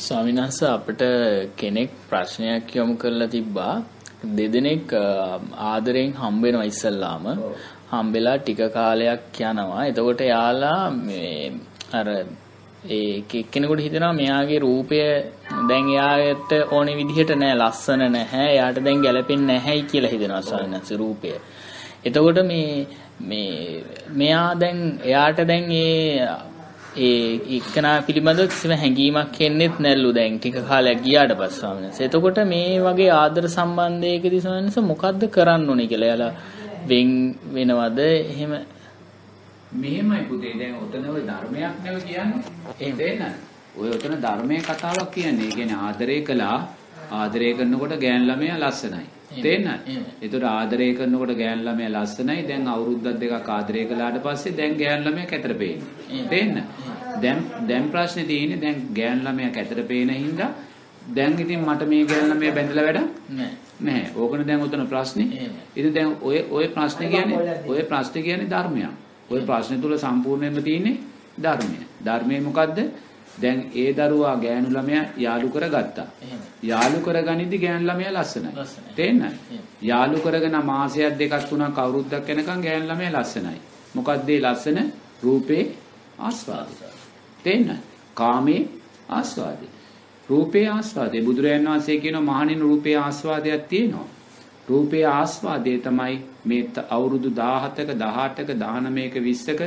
ස්වාමිනාස අපිට කෙනෙක් ප්‍රශ්නයක් යොමු කරලා තිබ්බා. දෙදෙනෙක් ආදරෙන් හම්බ වෙනවා ඉස්සල්ලාම. හම්බෙලා ටික කාලයක් යනවා. එතකොට යාලා මේ අර ඒ එක්කෙනෙකුට හිතෙනවා මෙයාගේ රූපය දැන් එයාට ඕනේ විදිහට නෑ ලස්සන නැහැ. එයාට දැන් ගැලපෙන්නේ නැහැයි කියලා හිතෙනවා ස්වාමිනාස රූපය. එතකොට මේ මේ මෙයා දැන් එයාට දැන් ඒ ඒ එක්කනා පිළිබඳව කිසිම හැඟීමක් එන්නෙත් නැල්ලු දැන් ටික කාලයක් ගියාට පස්සේ ස්වාමීන් එතකොට මේ වගේ ආදර සම්බන්ධයකදී ස්වාමීන් මොකද්ද කරන්න ඕනේ කියලා එයාලා වෙන් වෙනවද? එහෙම මෙහෙමයි පුතේ. දැන් ඔතන ඔය ධර්මයක් නෙව කියන්නේ. තේන්න ඔය ඔතන ධර්මයේ කතාවක් කියන්නේ. ඒ කියන්නේ ආදරය කළා ආදරය කරනකොට ගෑන් ළමයා ලස්සනයි. තේන්න ඒතර ආදරය කරනකොට ගෑන් ළමයා ලස්සනයි. දැන් අවුරුද්දක් දෙකක් ආදරය කළාට පස්සේ දැන් ගෑන් ළමයා කැතර පේන්නේ තේන්න දැන් දැන් ප්‍රශ්නේ තියෙන්නේ දැන් ගෑන් ළමයා කැතර පේන හින්දා දැන් ඉතින් මට මේ ගෑන් ළමයා බැඳලා වැඩක් නෑ. නැහැ. ඕකනේ දැන් උතන ප්‍රශ්නේ. ඉතින් දැන් ඔය ඔය ප්‍රශ්නේ කියන්නේ ඔය ප්‍රශ්නේ කියන්නේ ධර්මයක්. ඔය ප්‍රශ්නේ තුල සම්පූර්ණයෙන්ම තියෙන්නේ ධර්මය. ධර්මය මොකද්ද දැන් ඒ දරුවා ගෑනු ළමයා යාළු කරගත්තා. යාළු කරගනිද්දි ගෑනු ළමයා ලස්සනයි. තේන්නයි? යාළු කරගෙන මාසයක් දෙකක් තුනක් අවුරුද්දක් යනකම් ගෑනු ළමයා ලස්සනයි. මොකද්ද ඒ ලස්සන? රූපේ ආස්වාදය. තේන්නයි? කාමේ ආස්වාදය. රූපේ ආස්වාදය. බුදුරජාණන් වහන්සේ කියනවා මහණෙනි රූපේ ආස්වාදයක් තියෙනවා. රූපේ ආස්වාදය තමයි මේ අවුරුදු 17ක 18ක 19ක 20ක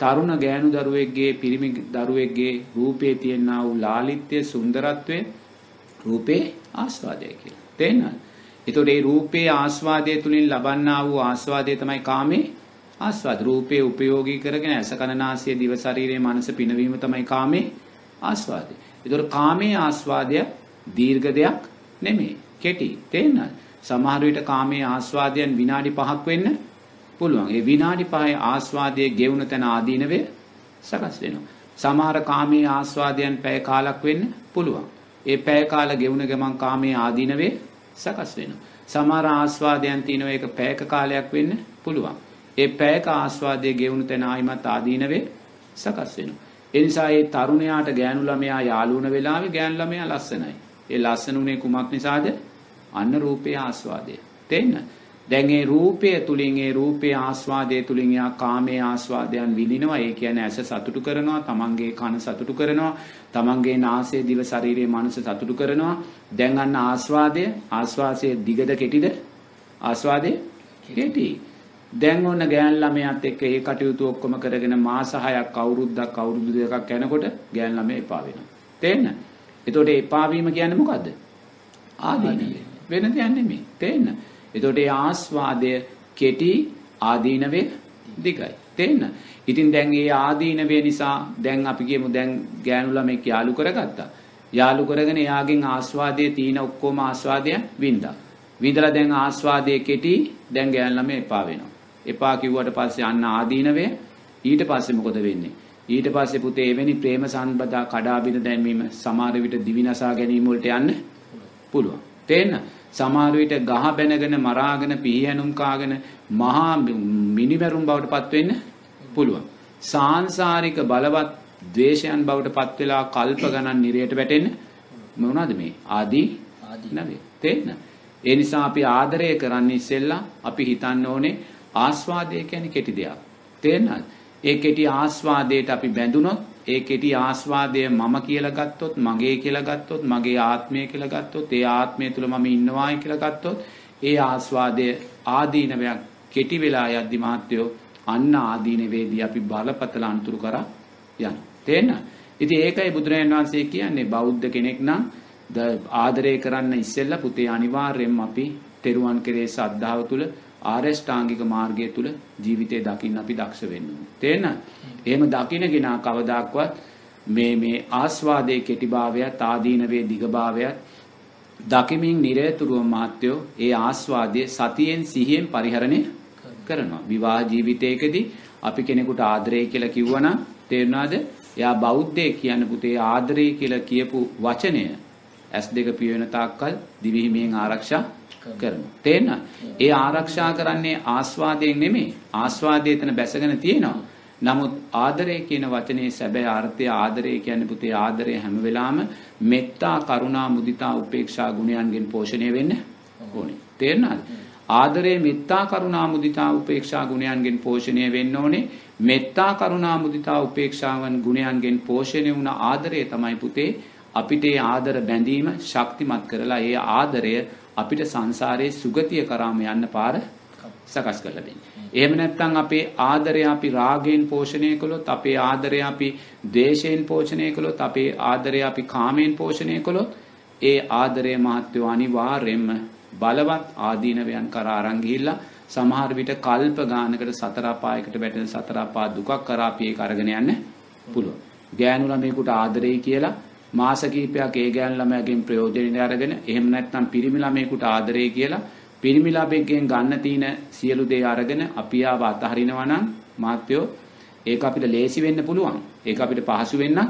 තරුණ ගෑනු දරුවෙක්ගේ පිරිමි දරුවෙක්ගේ රූපේ තියෙනා වූ ලාලිත්‍ය සුන්දරත්වය රූපේ ආස්වාදය කියලා. තේන්නද? ඒතකොට මේ රූපේ ආස්වාදය තුලින් ලබන්නා වූ ආස්වාදය තමයි කාමේ ආස්වාද. රූපේ උපයෝගී කරගෙන ඇස කන නාසය දිව ශරීරයේ මනස පිනවීම තමයි කාමේ ආස්වාදය. ඒතකොට කාමේ ආස්වාදය දීර්ඝ දෙයක් නෙමෙයි. කෙටි. තේන්නද? සමහර විට කාමයේ ආස්වාදයන් විනාඩි 5ක් වෙන්න පුළුවන්. ඒ විනාඩි 5 ආස්වාදයේ ගෙවුන තැන ආදීනවේ සකස් වෙනවා. සමහර කාමයේ ආස්වාදයන් පැය කාලක් වෙන්න පුළුවන්. ඒ පැය කාල ගෙවුන ගමන් කාමයේ ආදීනවේ සකස් වෙනවා. සමහර ආස්වාදයන් තියෙනවා ඒක පැයක කාලයක් වෙන්න පුළුවන්. ඒ පැයක ආස්වාදයේ ගෙවුන තැන ආයිමත් ආදීනවේ සකස් වෙනවා. ඒ නිසා ඒ තරුණයාට ගෑනු ළමයා යාළු වුණ වෙලාවේ ගෑනු ළමයා ලස්සනයි. ඒ ලස්සන උනේ කුමක් නිසාද? අන්න රූපේ ආස්වාදය. තේන්න? දැන් ඒ රූපය තුලින් ඒ රූපේ ආස්වාදයේ තුලින් යා කාමයේ ආස්වාදයන් විඳිනවා. ඒ කියන්නේ ඇස සතුටු කරනවා, තමන්ගේ කන සතුටු කරනවා, තමන්ගේ නාසය, දිව, ශරීරය, මනස සතුටු කරනවා. දැන් අන්න ආස්වාදය, ආස්වාසයේ දිගද කෙටිද? ආස්වාදයේ කෙටි. දැන් ඔන්න ගෑන් ළමයාත් එක්ක ඒ කටයුතු ඔක්කොම කරගෙන මාස 6ක් අවුරුද්දක් අවුරුදු දෙකක් යනකොට ගෑන් ළමයා එපා වෙනවා. තේන්න? එතකොට එපා වීම කියන්නේ මොකද්ද? ආදීනවේ. වෙන දෙයක් නෙමෙයි. තේන්න? එතකොට ඒ ආස්වාදය කෙටි ආදීනවේ දිගයි. තේන්න? ඉතින් දැන් මේ ආදීනවේ නිසා දැන් අපි කියමු දැන් ගෑනු ළමෙක් යාළු කරගත්තා. යාළු කරගෙන එයාගෙන් ආස්වාදයේ තීන ඔක්කොම ආස්වාදයන් වින්දා. විඳලා දැන් ආස්වාදයේ කෙටි දැන් ගෑනු ළමයා එපා වෙනවා. එපා කිව්වට පස්සේ අන්න ආදීනවේ ඊට පස්සේ මොකද වෙන්නේ? ඊට පස්සේ පුතේ එවැනි ප්‍රේම සම්බදා කඩාබින දැමීම සමහර විට දිවිනසා ගැනීම වලට යන්න පුළුවන්. තේන්න? සමහර විට ගහ බැනගෙන මරාගෙන පිහියනුම් කාගෙන මහා මිනිමරුම් බවට පත් වෙන්න පුළුවන්. සාංශාරික බලවත් ද්වේෂයන් බවට පත් වෙලා කල්ප ගණන් නිරයට වැටෙන්න මොනවද මේ? ආදී නවේ. තේන්න? ඒ නිසා අපි ආදරය කරන්න ඉස්සෙල්ලා අපි හිතන්න ඕනේ ආස්වාදය කියන්නේ කෙටි දෙයක්. තේරෙනවද? ඒ කෙටි ආස්වාදයට අපි බැඳුනොත් ඒ කෙටි ආස්වාදය මම කියලා ගත්තොත් මගේ කියලා ගත්තොත් මගේ ආත්මය කියලා ගත්තොත් ඒ ආත්මය තුල මම ඉන්නවායි කියලා ගත්තොත් ඒ ආස්වාදය ආදීනවයක් කෙටි වෙලා යද්දි මහත්යෝ අන්න ආදීනවේදී අපි බලපතල අනුතුරු කරා යනවා. තේරෙනවද? ඉතින් ඒකයි බුදුරජාණන් වහන්සේ කියන්නේ බෞද්ධ කෙනෙක් නම් ආදරය කරන්න ඉස්සෙල්ලා පුතේ අනිවාර්යයෙන්ම අපි තෙරුවන් කෙරේ සද්ධාව තුල ආරෂ්ඨාංගික මාර්ගය තුල ජීවිතේ දකින්න අපි දක්ෂ වෙන්න ඕනේ. තේරෙනවද? එහෙම දකින්නගෙන කවදාක්වත් මේ මේ ආස්වාදයේ කෙටිභාවයත් ආදීනවේ දිගභාවයත් දකිමින් නිරතුරුව මාත්‍යෝ ඒ ආස්වාදයේ සතියෙන් සිහියෙන් පරිහරණය කරනවා. විවාහ ජීවිතයකදී අපි කෙනෙකුට ආදරය කියලා කිව්වනම් තේරුණාද? එයා බෞද්ධයෙක් කියන පුතේ ආදරය කියලා කියපු වචනය ඇස් දෙක පියවෙන තාක්කල් දිවිහිමියෙන් ආරක්ෂා කරනවා. තේන්න? ඒ ආරක්ෂා කරන්නේ ආස්වාදයෙන් නෙමෙයි. ආස්වාදයේ එතන බැසගෙන තියෙනවා. නමුත් ආදරය කියන වචනේ සැබෑ අර්ථය ආදරය කියන්නේ පුතේ ආදරය හැම වෙලාවෙම මෙත්තා කරුණා මුදිතා උපේක්ෂා ගුණයන්ගෙන් පෝෂණය වෙන්න ඕනේ. තේරෙනවද? ආදරය මෙත්තා කරුණා මුදිතා උපේක්ෂා ගුණයන්ගෙන් පෝෂණය වෙන්න ඕනේ. මෙත්තා කරුණා මුදිතා උපේක්ෂාවන් ගුණයන්ගෙන් පෝෂණය වුණ ආදරය තමයි පුතේ අපිට ආදර බැඳීම ශක්තිමත් කරලා ඒ ආදරය අපිට සංසාරයේ සුගතිය කරාම යන්න පාර සකස් කරලා දෙන්නේ. එහෙම නැත්නම් අපේ ආදරය අපි රාගයෙන් පෝෂණය කළොත් අපේ ආදරය අපි ද්වේෂයෙන් පෝෂණය කළොත් අපේ ආදරය අපි කාමයෙන් පෝෂණය කළොත් ඒ ආදරය මහත්වෝ අනිවාර්යෙන්ම බලවත් ආදීනවයන් කරා අරන් ගිහිල්ලා සමහර විට කල්ප ගානකට සතර අපායකට වැටෙන සතර අපා දුකක් කරා අපි ඒක අරගෙන යන්න පුළුවන්. ගෑනු ළමයෙකුට ආදරෙයි කියලා මාස කිහිපයක් ඒ ගෑනු ළමයාගෙන් ප්‍රයෝජනෙ අරගෙන එහෙම නැත්නම් පිරිමි ළමයෙකුට ආදරෙයි කියලා පිරිමි ළමයෙක්ගෙන් ගන්න තියෙන සියලු දේ අරගෙන අපි ආව අතහරිනවා නම් මාත්‍යෝ ඒක අපිට ලේසි වෙන්න පුළුවන්. ඒක අපිට පහසු වෙන්න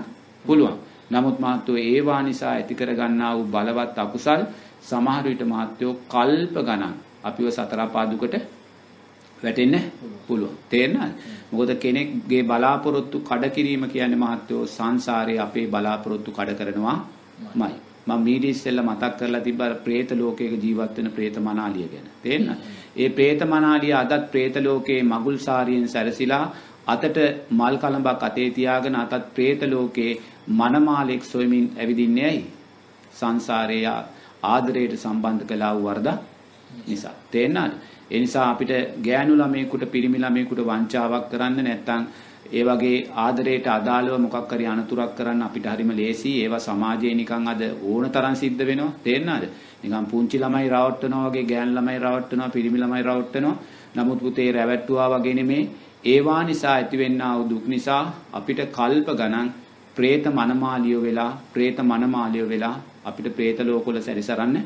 පුළුවන්. නමුත් මාත්‍යෝ ඒවා නිසා ඇති කර ගන්නා වූ බලවත් අකුසල් සමහර විට මාත්‍යෝ කල්ප ගණන් අපිව සතර පාදුකට වැටෙන්න පුළුවන්. තේරෙනවද? මොකද කෙනෙක්ගේ බලාපොරොත්තු කඩ කිරීම කියන්නේ මහත්වෝ සංසාරයේ අපේ බලාපොරොත්තු කඩ කරනවාමයි. මම මීඩිය ඉස්සෙල්ලා මතක් කරලා තිබ්බා ප්‍රේත ලෝකයක ජීවත් වෙන ප්‍රේත මනාලිය ගැන. තේරෙනවද? ඒ ප්‍රේත මනාලිය අදත් ප්‍රේත ලෝකයේ මගුල් සාරියෙන් සැරසිලා අතට මල් කලඹක් අතේ තියාගෙන අතත් ප්‍රේත ලෝකයේ මනමාලෙක් සොයමින් ඇවිදින්නේ ඇයි? සංසාරයේ ආදරයට සම්බන්ධ කළා වූ වරද නිසා. තේරෙනවද? ඒ නිසා අපිට ගෑනු ළමයෙකුට පිරිමි ළමයෙකුට වංචාවක් කරන්න නැත්නම් ඒ වගේ ආදරයට අදාළව මොකක් හරි අනතුරක් කරන්න අපිට හරිම ලේසියි. ඒවා සමාජයේ නිකන් අද ඕන තරම් සිද්ධ වෙනවා. තේරෙනවද? නිකන් පුංචි ළමයි රවට්ටනවා වගේ ගෑන් ළමයි රවට්ටනවා පිරිමි ළමයි රවට්ටනවා. නමුත් පුතේ රැවට්ටුවා වගේ නෙමේ. ඒවා නිසා ඇතිවෙන්නා වූ දුක් නිසා අපිට කල්ප ගණන් പ്രേත මනමාලියෝ වෙලා പ്രേත මනමාලියෝ වෙලා අපිට പ്രേත ලෝකවල සැරිසරන්න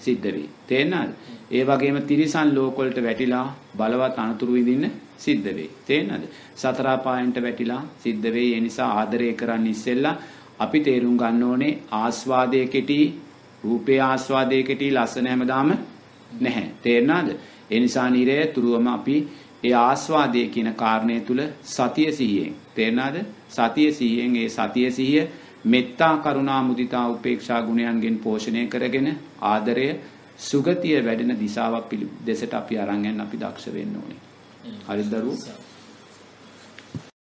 සිද්ධ වෙයි. තේරෙනවද? ඒ වගේම තිරිසන් ලෝකවලට වැටිලා බලවත් අනතුරු විඳින්න සිද්ධ වෙයි. තේරෙනවද? සතර පායන්ට වැටිලා සිද්ධ වෙයි. ඒ නිසා ආදරය කරන්න ඉස්සෙල්ලා අපි තේරුම් ගන්න ඕනේ ආස්වාදයේ කෙටි, රූපේ ආස්වාදයේ කෙටි ලස්සන හැමදාම නැහැ. තේරෙනවද? ඒ නිසා නිරේ තුරුවම අපි ඒ ආස්වාදයේ කියන කාරණය තුල සතිය සිහියෙන් තේරෙනවද? සතිය සිහියෙන් ඒ සතිය සිහිය මෙත්තා කරුණා මුදිතා උපේක්ෂා ගුණයන්ගෙන් පෝෂණය කරගෙන ආදරය සුගතිය වැඩෙන දිශාවක් දෙසට අපි අරන් යන්න අපි දක්ෂ වෙන්න ඕනේ. හරිද දරුවෝ?